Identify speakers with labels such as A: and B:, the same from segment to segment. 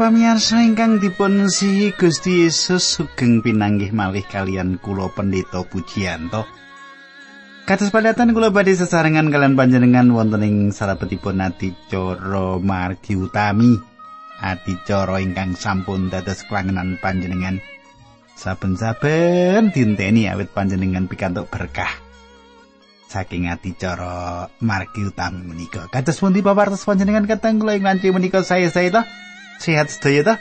A: Para pamirsa ingkang dipun sihi Gusti Yesus sugeng pinanggih malih kalian kula pendeta Pujiyanto. Kados padatan kula badhe sesarengan kalian panjenengan wonten ing salebetipun adicara margi utami. Adicara ingkang sampun dados klangenan panjenengan. Saben-saben dinteni awit panjenengan pikantuk berkah. Saking adicara margi utami menika. Kados pundi pawartos panjenengan kateng kula ing menika saya-saya to? Sehat sedaya ta?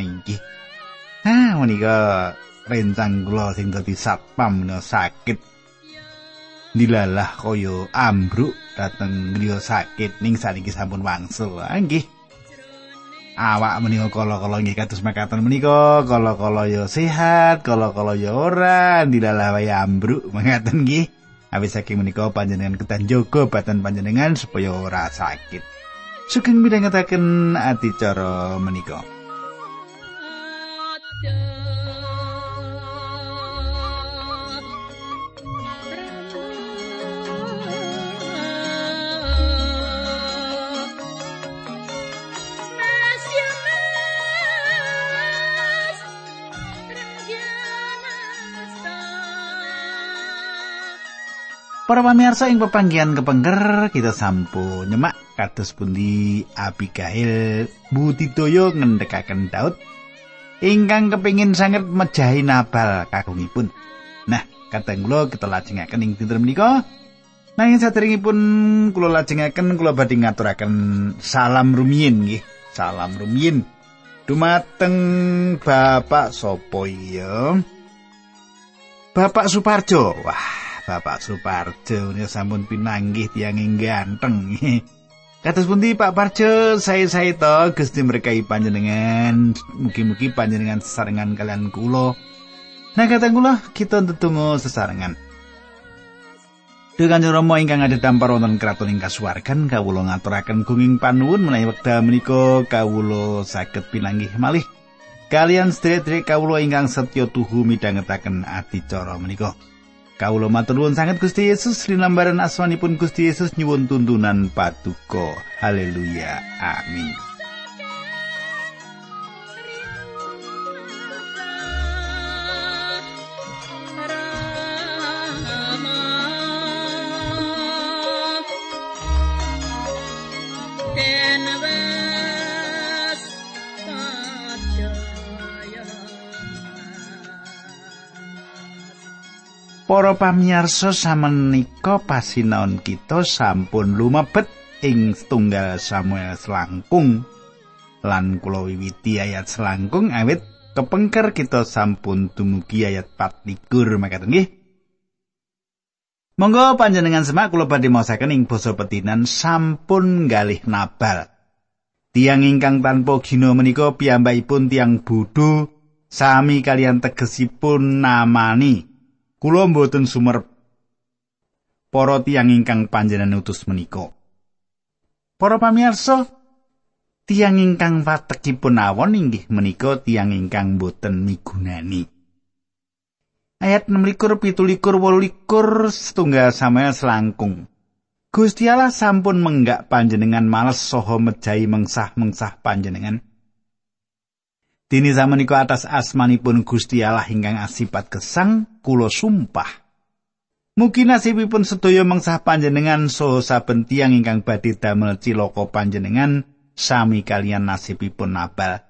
A: Inggih. Ha menika rencang kula sing dadi satpam menika sakit. Dilalah kaya ambruk dateng griya sakit ning saniki sampun wangsul. Ha inggih. Awak menika kala-kala nggih kados makaten menika, kala-kala ya sehat, kala-kala ya ora, dilalah wae ambruk mangkaten nggih. Awis saking menika panjenengan ketan jaga badan panjenengan supaya ora sakit. Sugeng midhangetaken adicara menika. Para pamirsa ing pepanggihan kepengker kita sampun nyemak kados pundi Abigail budidaya ngendhekaken Daud ingkang kepingin sanget mejahi Nabal kagungipun. Nah, kateng kula kita lajengaken ing dinten menika. Nanging saderengipun kula lajengaken kula badhe ngaturaken salam rumiyin nggih. Salam rumiyin dumateng Bapak sapa ya? Bapak Suparjo. Wah, Bapak Suparjo ini sampun pinanggih tiang ganteng. Kados pundi Pak Parjo, saya-saya to Gusti berkahi panjenengan. Mugi-mugi panjenengan sesarengan kalian kula. Nah kata kula kita tetunggu sesarengan. Dengan Rama ingkang ada dampar wonten kraton ing kasuwargan kawula ngaturaken gunging panuwun menawi wekdal menika kawula saged pinanggih malih kalian sedherek kawula ingkang setya tuhu midhangetaken adicara menika. Kawula matur nuwun sanget Gusti Yesus linambaran asmanipun Gusti Yesus nyuwun tuntunan patuko. Haleluya. Amin. Para pamirsa samenika pasinaon kita sampun lumebet ing setunggal Samuel selangkung. Lan kula wiwiti ayat selangkung awit kepengker kita sampun dumugi ayat 24 makaten nggih. Monggo panjenengan semak kula badhe maosaken ing basa petinan sampun galih nabal. Tiang ingkang tanpa gino menika piyambakipun tiang bodho sami kalian tegesipun namani kula mboten sumerep para tiyang ingkang panjenengan utus menika. Para pamirsa tiyang ingkang patekipun awon inggih menika tiyang ingkang boten migunani. Ayat 16 17 18 setunggal Samuel selangkung. Gusti Allah sampun menggak panjenengan males saha mejahi mengsah-mengsah panjenengan Dini samenika atas asmanipun Gusti Allah ingkang asipat gesang kula sumpah. Mugi nasibipun sedaya mengsah panjenengan so saben tiyang ingkang badhe damel cilaka panjenengan sami kalian nasibipun Nabal.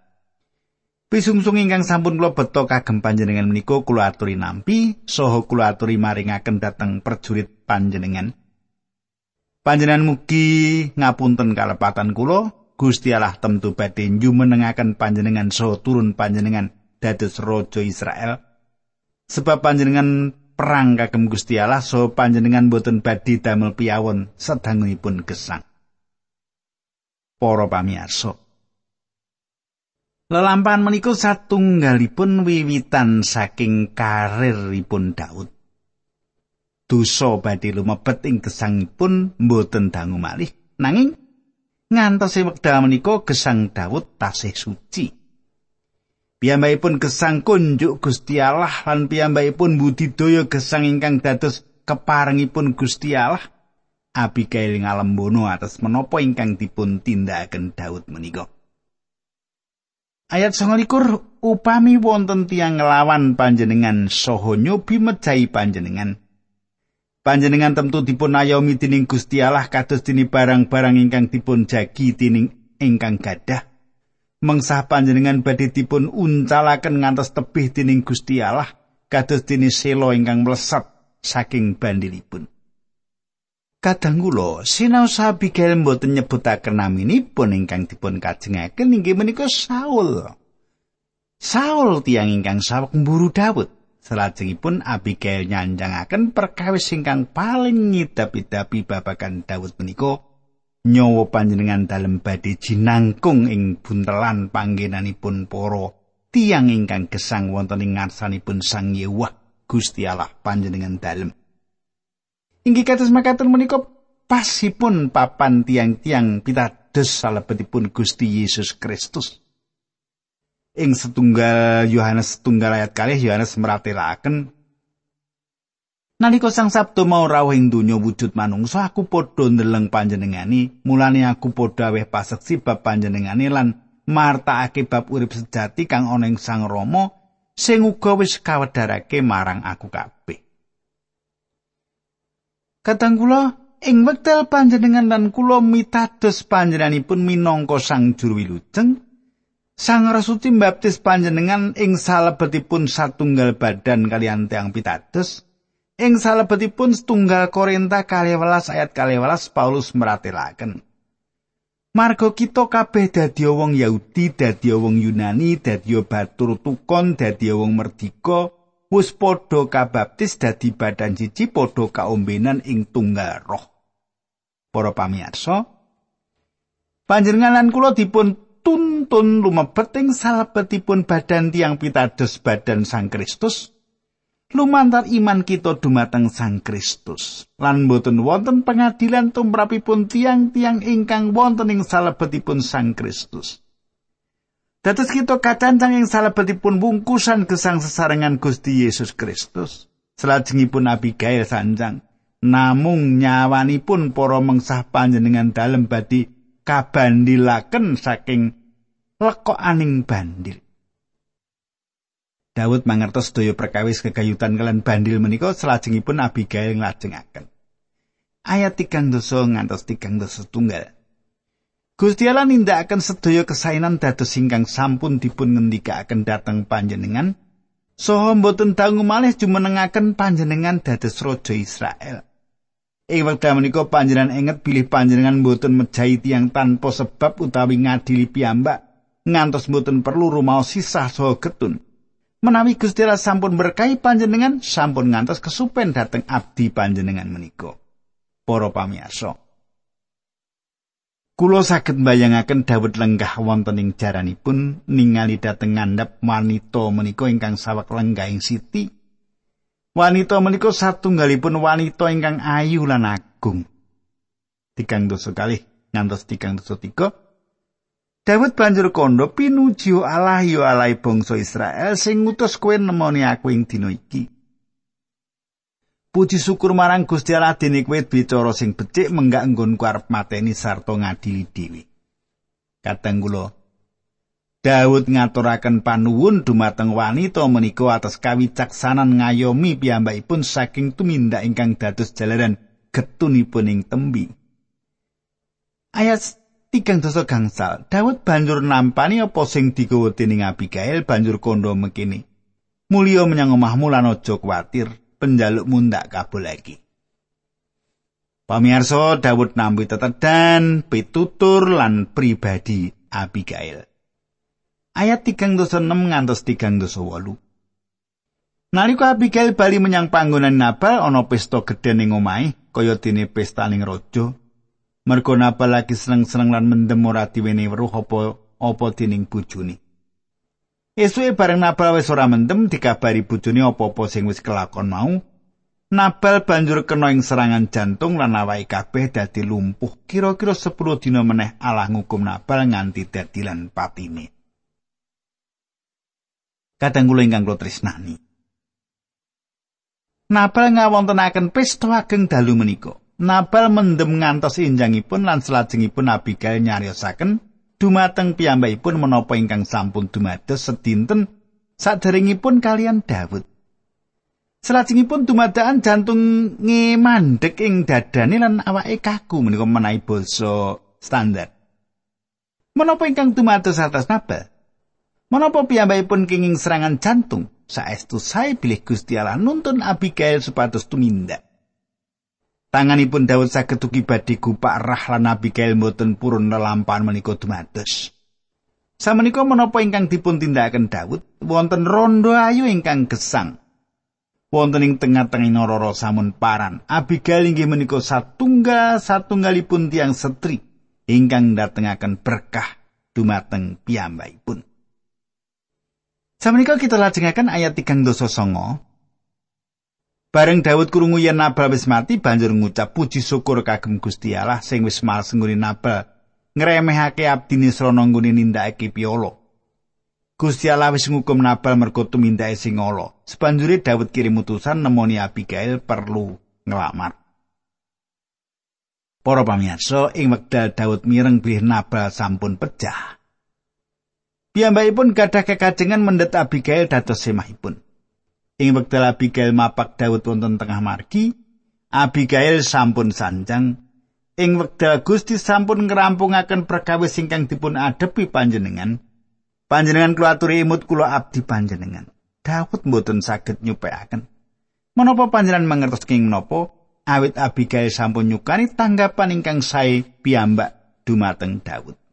A: Pisungsung ingkang sampun kula beto kagem panjenengan menika kula aturi nampi saha kula aturi maringaken dhateng perjurit panjenengan. Panjenengan mugi ngapunten kalepatan kula Gusti Allah temtu badhe njumenengaken panjenengan so turun panjenengan dados raja Israel. Sebab panjenengan perang kagem Gusti Allah so panjenengan boten badhe damel piyawon sedangunipun gesang. Para pamirsa. Lelampahan menika satunggalipun wiwitan saking kariripun Daud. Dosa badhe lumebet ing gesangipun boten dangu malih nanging ngantos wekdal menika gesang Daud tasih suci. Piyambakipun gesang kunjuk Gusti Allah lan piyambakipun budidaya gesang ingkang dados keparengipun Gusti Allah. Abigail ngalembono atas menapa ingkang dipun tindakaken Daud menika. Ayat 29 upami wonten tiang nglawan panjenengan saha nyobi mejahi panjenengan. Panjenengan tentu dipun ayomi dening Gusti Allah kados dene barang-barang ingkang dipun jagi dening ingkang gadah. Mengsah panjenengan badhe dipun uncalaken ngantos tebih dening Gusti Allah kados dene selo ingkang mlesat saking bandilipun. Kadang kula sinau Abigail mboten nyebutaken naminipun ingkang dipun kajengaken inggih menika Saul. Saul tiyang ingkang sawek mburu Daud. Salajengipun Abigail nyanjangaken perkawis ingkang paling ngidap-idapi babagan Daud menika nyawa panjenengan dalem badhe jinangkung ing buntelan panggenanipun para tiang ingkang gesang wonten ing ngarsanipun Sang Yewah Gusti Allah panjenengan dalem. Inggih kados makaten menika pasipun papan tiang-tiang pitados salebetipun Gusti Yesus Kristus. Ing setunggal Yohanes setunggal ayat kalih Yohanes meratelaken Nalika sang Sabtu mau rawuh ing donya wujud manungsa aku padha ndeleng panjenengani. Mulane aku padha weh paseksi bab panjenengani lan martakake bab urip sejati kang ana ing Sang Rama sing uga wis kawedarake marang aku kabeh. Kadang kula ing wekdal panjenengan lan kula mitados panjenenganipun minangka sang juru wilujeng Sang Rasuci mbaptis panjenengan ing salebetipun satunggal badan kalian tiang pitados. Ing salebetipun setunggal Korinta kali ayat kali welas Paulus meratelaken. Margo kita kabeh dadi wong Yahudi, dadi wong Yunani, dadi batur tukon, dadi wong merdika, wis padha kabaptis dadi badan siji padha kaombenan ing tunggal roh. Para pamirsa, panjenengan lan kula dipun tuntun lumebet ing salebetipun badan tiang pitados badan Sang Kristus lumantar iman kita dumateng Sang Kristus. Lan boten wonten pengadilan tumrapipun tiang-tiang ingkang wonten ing salebetipun Sang Kristus. Dados kita kacancang ing salebetipun bungkusan gesang sesarengan Gusti Yesus Kristus salajengipun Abigail sanjang. Namung nyawanipun para mengsah panjenengan dalem badhe kabandilaken saking lekokaning bandil. Daud mangertos daya perkawis kegayutan kalian bandil menika salajengipun Abigail nglajengaken. Ayat tigang dosa ngantos tigang dosa tunggal. Gusti Allah nindakaken sedaya kesainan dados ingkang sampun dipun ngendikaken dhateng panjenengan saha mboten dangu malih jumenengaken panjenengan dados raja Israel. Ing wekdal menika panjenengan inget bilih panjenengan mboten mejahi tiyang tanpa sebab utawi ngadili piyambak ngantos mboten perlu rumaos sisah saha getun. Menawi Gusti sampun berkahi panjenengan sampun ngantos kesupen dateng abdi panjenengan menika. Para pamirsa. Kulo saged mbayangaken Daud lenggah wonten ing jaranipun ningali dhateng ngandhap wanita menika ingkang sawek lenggah ing siti Wanita menika satunggalipun wanita ingkang ayu lan agung. Tigang dosa kalih ngantos tigang dosa tiga. Daud banjur kondo pinuji Allah yo Allah bangsa Israel sing ngutus kowe nemoni aku ing dina iki. Puji syukur marang Gusti Allah dene kowe bicara sing becik menggak nggonku arep mateni sarta ngadili dhewe. Kadang kula Daud ngaturaken panuwun dumateng wanita menika atas kawicaksanan ngayomi piyambakipun saking tumindak ingkang dados jalaran getunipun ing tembi. Ayat tigang dosa gangsal, Daud banjur nampani apa sing digawa dening Abigail banjur kondo mekini. Mulya menyang omahmu lan aja kuwatir, penjalukmu ndak kabul lagi. Pamirsa Daud nampi tetedan, pitutur lan pribadi Abigail. Ayat tigang dosa enam ngantos tigang dosa wolu. Nalika Abigail bali menyang panggonan Nabal ana pesta gedhe ning omahe kaya dene pesta ning raja. Mergo Nabal lagi seneng-seneng lan mendem ora diweni weruh apa apa dening bojone. Esuke bareng Nabal wis ora mendem dikabari bojone apa-apa sing wis kelakon mau. Nabal banjur kena ing serangan jantung lan awake kabeh dadi lumpuh. Kira-kira 10 dina meneh Allah ngukum Nabal nganti dadi lan patine. Kadang kula ingkang kula tresnani. Nabal ngawontenaken pesta ageng dalu menika. Nabal mendem ngantos injangipun lan salajengipun Abigail nyariosaken dumateng piyambakipun menapa ingkang sampun dumados sedinten saderengipun kalian Daud. Salajengipun dumadakan jantung mandek ing dadane lan awake kaku menika menawi basa standar. Menapa ingkang dumados atas Nabal? Menapa piyambakipun kenging serangan jantung? Saestu sae bilih Gusti Allah nuntun Abigail supados tumindak. Tanganipun Daud saged ugi badhe gupak rah lan Abigail mboten purun lelampahan menika dumados. Samenika menapa ingkang dipun tindakaken Daud wonten rondo ayu ingkang gesang. Wonten ing tengah-tengah nororo samun paran, Abigail inggih menika satunggal satunggalipun tiang setri ingkang datengaken berkah dumateng piyambakipun. Samenika kita lajengaken ayat 3 dosa songo. Bareng Daud krungu yen Nabal wis mati banjur ngucap puji syukur kagem Gusti Allah sing wis malsengguni Nabal ngremehake abdine srana nggone nindakake piolo. Gusti Allah wis ngukum Nabal mergo tumindake sing ala. Sebanjure Daud kirim utusan nemoni Abigail perlu ngelamar. Para pamirsa, ing wekdal Daud mireng bilih Nabal sampun pecah. Piyambakipun gadah kekajengan mendet Abigail dados semahipun. Ing wekdal Abigail mapak Daud wonten tengah margi, Abigail sampun sanjang. Ing wekdal Gusti sampun ngrampungaken perkawis ingkang dipun adepi panjenengan panjenengan kula aturi imut kula abdi panjenengan. Daud mboten saged nyupekaken menapa panjenengan mangertos king menapa? Awit Abigail sampun nyukani tanggapan ingkang sae piyambak dumateng Daud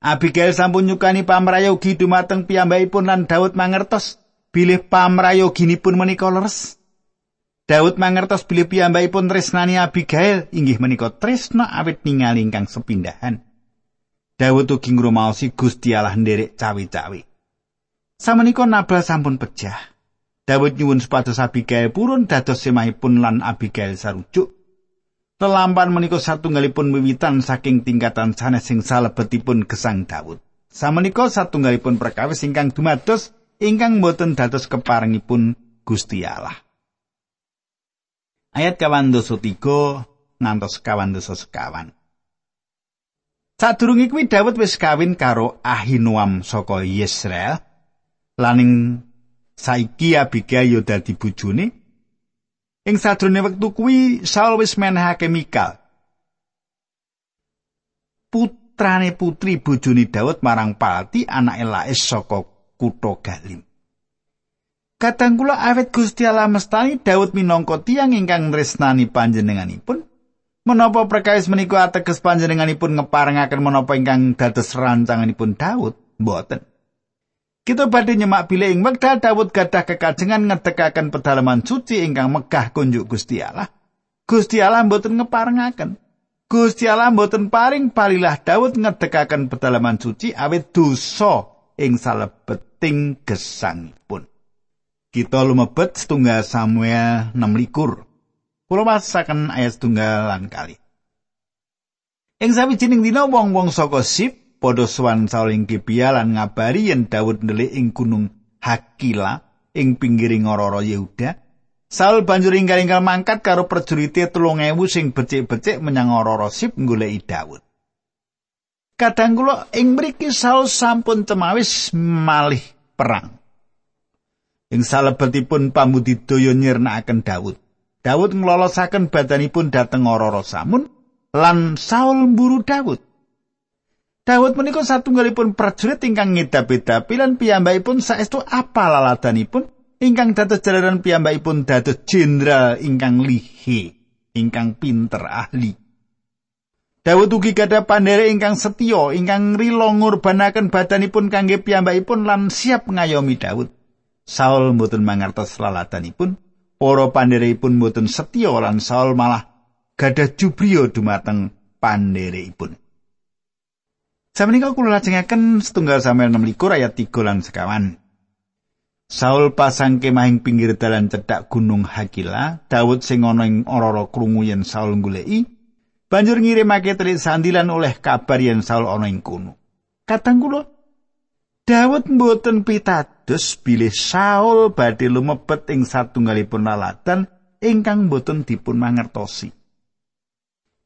A: Abigail sampun nyukani pamrayogi dumateng piyambakipun lan Daud mangertos bilih pamrayoginipun menika leres Daud mangertos bilih piyambakipun tresnani Abigail inggih menika tresna awit ningali ingkang sepindahan. Daud ugi ngrumaosi Gusti Allah nderek cawi-cawi. Samenika Nabal sampun pecah. Daud nyuwun supados Abigail purun dados semahipun lan Abigail sarujuk. Telampan menika satunggalipun wiwitan saking tingkatan sanes sing salebetipun gesang Daud. Samenika satunggalipun perkawis ingkang dumados ingkang boten dados keparengipun Gusti Allah. ayat kawan doso tiga ngantos kawan doso sekawan. Sadurunge kuwi Daud wis kawin karo Ahinoam saka Yesrael. Laning saiki Abigail yo dadi bojone. Ing sadurunge wektu kuwi Saul wis menehake Mikal. Putrane putri bojone Daud marang Palti anake Lais saka kutha Galim. Kadang kula awet Gusti Allah mestani Daud minangka tiyang ingkang nresnani panjenenganipun. Menapa perkawis menika ateges panjenenganipun ngeparengaken menapa ingkang dados rancanganipun Daud? Mboten. Kita badhe nyemak bilih ing wekdal Daud gadah kekajengan ngedekaken pedalaman suci ingkang megah kunjuk Gusti Allah. Gusti Allah mboten ngeparengaken. Gusti Allah mboten paring palilah Daud ngedekaken pedalaman suci awit dosa ing salebeting gesangipun. kita lumebet setunggal Samuel 6 likur. Kulo ayat setunggal kali. Ing sawijining dina wong-wong saka Sip padha sowan saling Gibea lan ngabari yen Daud ndelik ing gunung Hakila ing pinggiring ora Yehuda. Saul banjur ingkang mangkat karo prajurite 3000 sing becik-becik menyang ora Sip goleki Daud. Kadang kula ing mriki Saul sampun cemawis malih perang. ing salebetipun pambudidaya nyirnakaken Daud. Daud nglolosaken badanipun dhateng ora samun lan Saul mburu Daud. Daud menika satunggalipun prajurit ingkang ngedap-edapi lan piyambakipun saestu apa laladanipun ingkang dados jalaran piyambakipun dados jenderal ingkang lihi, ingkang pinter ahli. Daud ugi gadah pandhere ingkang setya ingkang rila ngurbanaken badanipun kangge piyambakipun lan siap ngayomi Daud. Saul mboten mangertos lalatanipun, para pandhereipun mboten setya lan Saul malah gadah jubriya dumateng pandhereipun. Samenika kula lajengaken setunggal Samuel 6 ayat 3 lan sekawan. Saul pasang kemahing pinggir dalan cedhak gunung Hakila, Daud sing ana ing ora krungu yen Saul goleki, banjur ngirimake telik sandilan oleh kabar yen Saul ana ing kono. Katang kula Daud mboten pitados bilih Saul badhe lumebet ing satunggalipun lalatan ingkang mboten dipun mangertosi.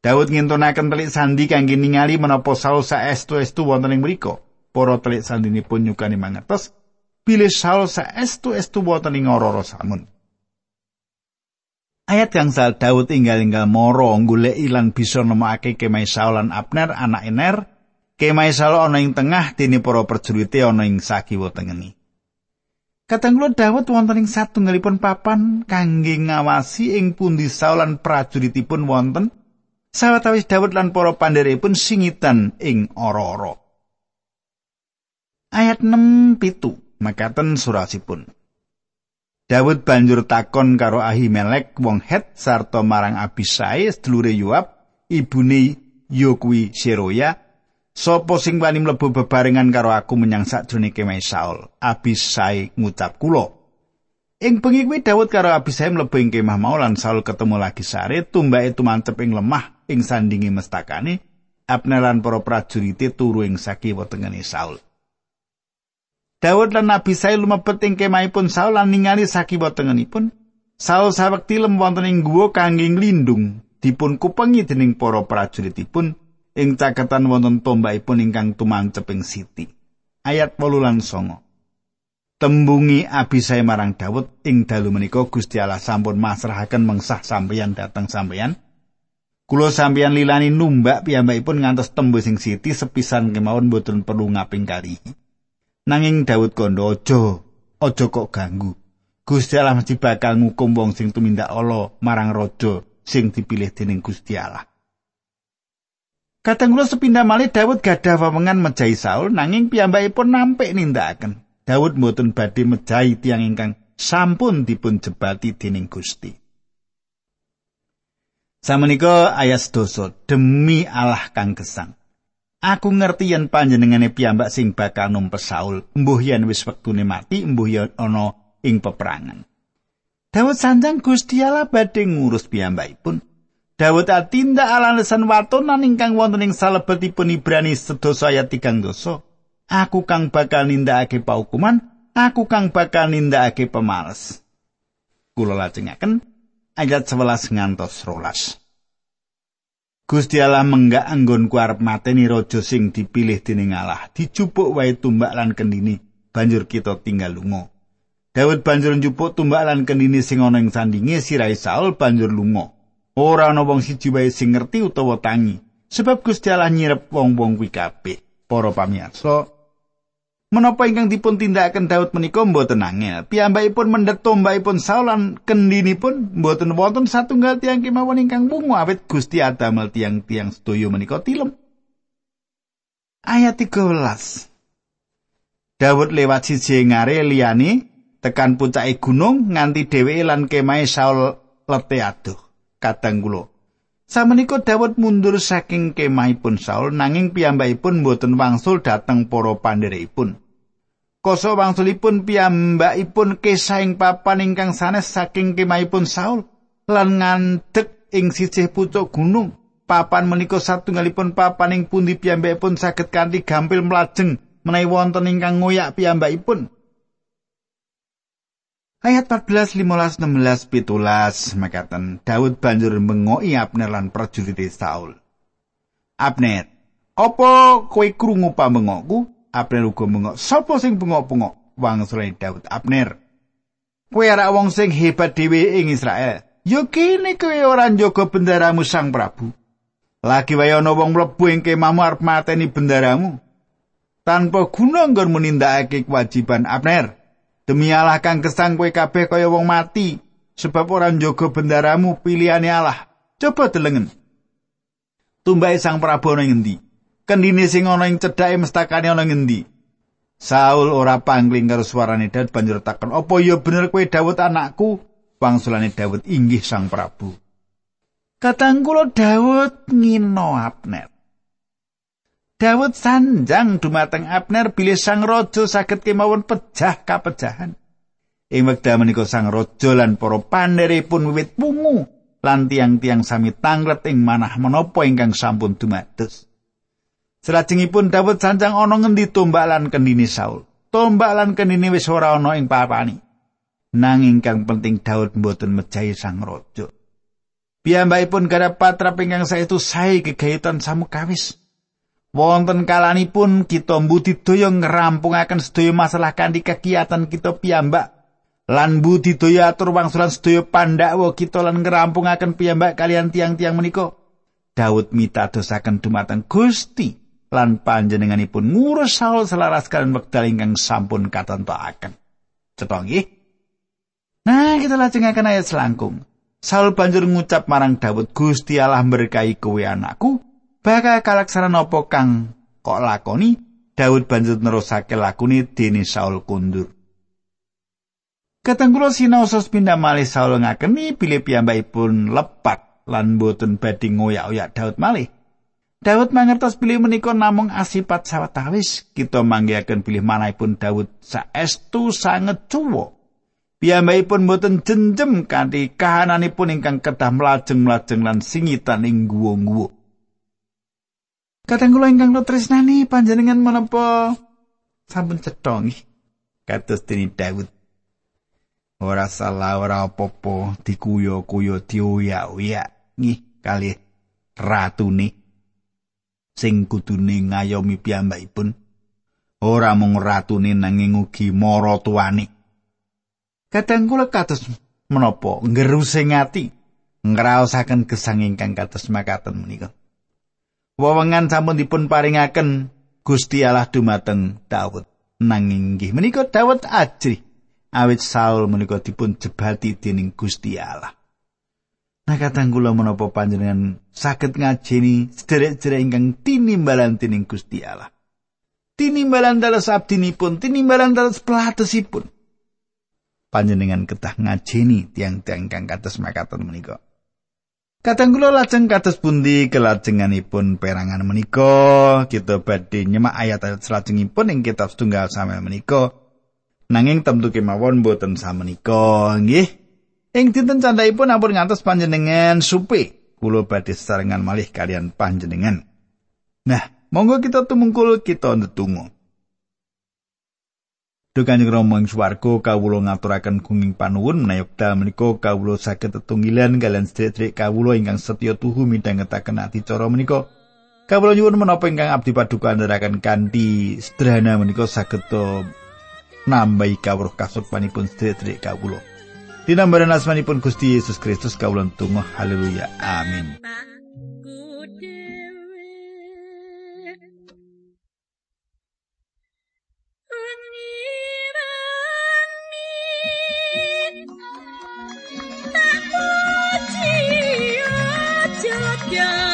A: Daud ngintunaken telik sandi kangge ningali menapa Saul saestu-estu wonten ing mriku. Para telik sandinipun nyukani mangertos bilih Saul saestu-estu wonten ing ora samun. Ayat gangsal Daud inggal-inggal moro golek ilang bisa nemokake kemai Saul lan Abner anak Ener. Kemai Saul ana ing tengah dene para prajurit ana ing sakiwa tengeni. Katanggulo Daud wonten ing satunggalipun papan kangge ngawasi ing pundi Saul lan prajuritipun wonten sawetawis Daud lan para pandherepun singitan ing ora-ora. Ayat 6 pitu makaten surasipun. Daud banjur takon karo Ahimelek wong Het sarta marang Abisai sedulure Yoab ibune Yokwi Seroya sapa sing wani mlebu bebarengan karo aku menyang sakjroning kemah Saul Abisai ngucap kula Ing bengi kuwi Daud karo Abisai mlebu ing kemah mau lan Saul ketemu lagi sare tumbake tumancep ing lemah ing sandingi mestakane Abner lan para prajurite turu ing sakiwa tengene Saul. Daud lan Nabi Saul lumebet ing kemahipun Saul lan ningali sakiwa tengenipun. Saul sawekti lem wonten ing guwa kangge nglindung dipun kupengi dening para prajuritipun ing caketan wonten tombakipun ingkang tumancep ing siti. Ayat 8 lan 9. Tembungi Abisai marang Daud ing dalu menika Gusti Allah sampun masrahaken mengsah sampeyan dateng sampeyan. Kulo sampeyan lilani numbak piyambakipun ngantos tembus sing siti sepisan kemawon boten perlu ngaping kali. Nanging Daud kondo aja, aja kok ganggu. Gusti Allah mesti bakal ngukum wong sing tumindak ala marang raja sing dipilih dening Gusti Allah. Katenggulo sepindah malih Daud gadah wewengan mejahi Saul nanging piyambakipun nampik nindakaken. Daud mboten badhe mejahi tiang ingkang sampun dipun jebati dening Gusti. Samenika ayat dosa demi Allah kang gesang. Aku ngerti yen panjenengane piyambak sing bakal numpes Saul, mbuh yen wis wektune mati, mbuh yen ana ing peperangan. Dawud sanjang Gusti Allah badhe ngurus piyambakipun. Dawud atindak alasan watonan ingkang wonten ing salebetipun Ibrani sedasa ayat 3 dosa. Aku kang bakal nindakake paukuman, aku kang bakal nindakake pemales. Kula lajengaken ayat 11 ngantos 12. Gusti Allah menggak anggonku arep mateni raja sing dipilih dening Allah, dicupuk wae tumbak lan kendini, banjur kita tinggal lunga. Daud banjur njupuk tumbak lan kendini sing ana ing sandinge sirai Saul banjur lunga. Ora ana wong siji wae sing ngerti utawa tangi, sebab Gusti Allah nyirep wong-wong kuwi kabeh. Para pamirsa, Menapa ingkang dipun tindakaken Daud menika mboten angel. Piyambakipun mendhet tombakipun Saul lan kendinipun mboten wonten satunggal tiang kemawon ingkang bungu awit Gusti adamel tiang-tiang sedaya menika tilem. Ayat 13. Daud lewat siji ngare liyane tekan puncake gunung nganti dheweke lan kemahe Saul lete aduh. Kadang kula Samenika Daud mundur saking kemahipun Saul nanging piyambakipun mboten wangsul dhateng para pandherekipun. Koso wangsulipun piyambakipun kesah ing papan ingkang sanes saking kemahipun Saul lan ngandhek ing sisih pucuk gunung. Papan menika satunggalipun papan ing pundi piyambakipun saged kanthi gampil mlajeng menawi wonten ingkang ngoyak piyambakipun. Ayat 14, 15, 16, pitulas makaten Daud banjur mengoki Abner lan prajurit Saul. Abner, apa kowe krungu pamengokku? Abner uga bengok. Sapa sing bengok-bengok? Wangsule Daud Abner. Kowe ora wong sing hebat dhewe ing Israel. Yo kene kowe ora njaga bendaramu Sang Prabu. Lagi wae ana wong mlebu ing kemahmu arep mateni bendaramu. Tanpa guna nggon menindakake kewajiban Abner. Demi Allah kang kesang kowe kabeh kaya wong mati. Sebab ora njaga bendaramu pilihane Allah. Coba delengen. Tumbake Sang Prabu ana ngendi? Kendine sing ana ing cedhake mestakane ana ngendi Saul ora pangling karo suarane Daud banjur takon apa ya bener kowe Daud anakku wangsulane Daud inggih Sang Prabu Katanggulo Daud ngino Abner Daud sanjang dumateng Abner bilih sang raja saged kemawon pejah kapejahan. Ing wekdal menika sang raja lan para pandherepun wiwit pungu lan tiang-tiang sami tanglet ing manah menapa ingkang sampun dumados. Salajengipun Daud sanjang ana ngendi tombak lan kendini Saul. Tombak lan kendini wis ora ana ing papani. Nanging kang penting Daud mboten mejahi sang raja. Piyambakipun gara patra ingkang saestu sae gegayutan samukawis. Wonten kalanipun kita mbudidaya ngrampungaken sedaya masalah kanthi kegiatan kita piyambak lan budidaya atur wangsulan sedaya pandhawa kita lan ngrampungaken piyambak kalian tiang-tiang menika. Daud mitadosaken dumateng Gusti lan panjenenganipun ngurus Saul selaras kalian wekdal ingkang sampun katontokaken. Cetha nggih. Nah, kita lajengaken ayat selangkung. Saul banjur ngucap marang Daud, "Gusti Allah berkahi kowe anakku." bakal kalaksanan apa kang kok lakoni Daud banjur nerusake lakune dene Saul kundur Katenggulo sinaosa pindah malih Saul ngakeni pilih piyambakipun lepat lan boten badhe ngoyak-oyak Daud malih. Daud mangertos pilih menika namung asipat sawetawis kita manggihaken pilih manahipun Daud saestu sanget cuwo. Piyambakipun boten jenjem kanthi kahananipun ingkang kedah mlajeng-mlajeng lan singitan ing guwa-guwa. Kadang kula ingkang tresnani panjenengan menapa sampun cetha nggih kados dene Daud. Ora salah ora apa-apa dikuyo-kuyo dioyak-oyak nggih kali ratune sing kudune ngayomi piyambakipun. Ora mung ratune nanging ugi maratuwane. Kadang kula kados menapa ngeruse ngati ngraosaken gesang ingkang kados makaten menika. wewengan sampun dipun paringaken Gusti Allah dumateng Daud. Nanging inggih menika Daud ajri awit Saul menika dipun jebati dening Gusti Allah. Nah kadang kula menapa panjenengan saged ngajeni sederek-sederek ingkang tinimbalan dening Gusti Allah. Tinimbalan dalas abdinipun, tinimbalan dalas pelatesipun. Panjenengan ketah ngajeni tiang-tiang ingkang kados makaten menika. Kadang kula lajeng kados pundi kelajenganipun perangan menika kita badhe nyemak ayat-ayat salajengipun ing kitab setunggal sampeyan menika nanging tentu kemawon boten samenika nggih ing dinten candhaipun ampun ngantos panjenengan supe kula badhe sesarengan malih kalian panjenengan nah monggo kita tumungkul kita ndedonga Dukanjeng Rama ing swarga kawula ngaturaken gunging panuwun menawi wekdal menika kawula saged tetunggilan kalian sedherek kawula ingkang setya tuhu midhangetaken adicara menika. Kawula nyuwun menapa ingkang abdi paduka andharaken kanthi sederhana menika saged nambahi kawruh kasukmanipun sedherek kawula. Dinambaran asmanipun Gusti Yesus Kristus kawulan tunggu haleluya amin. Yeah.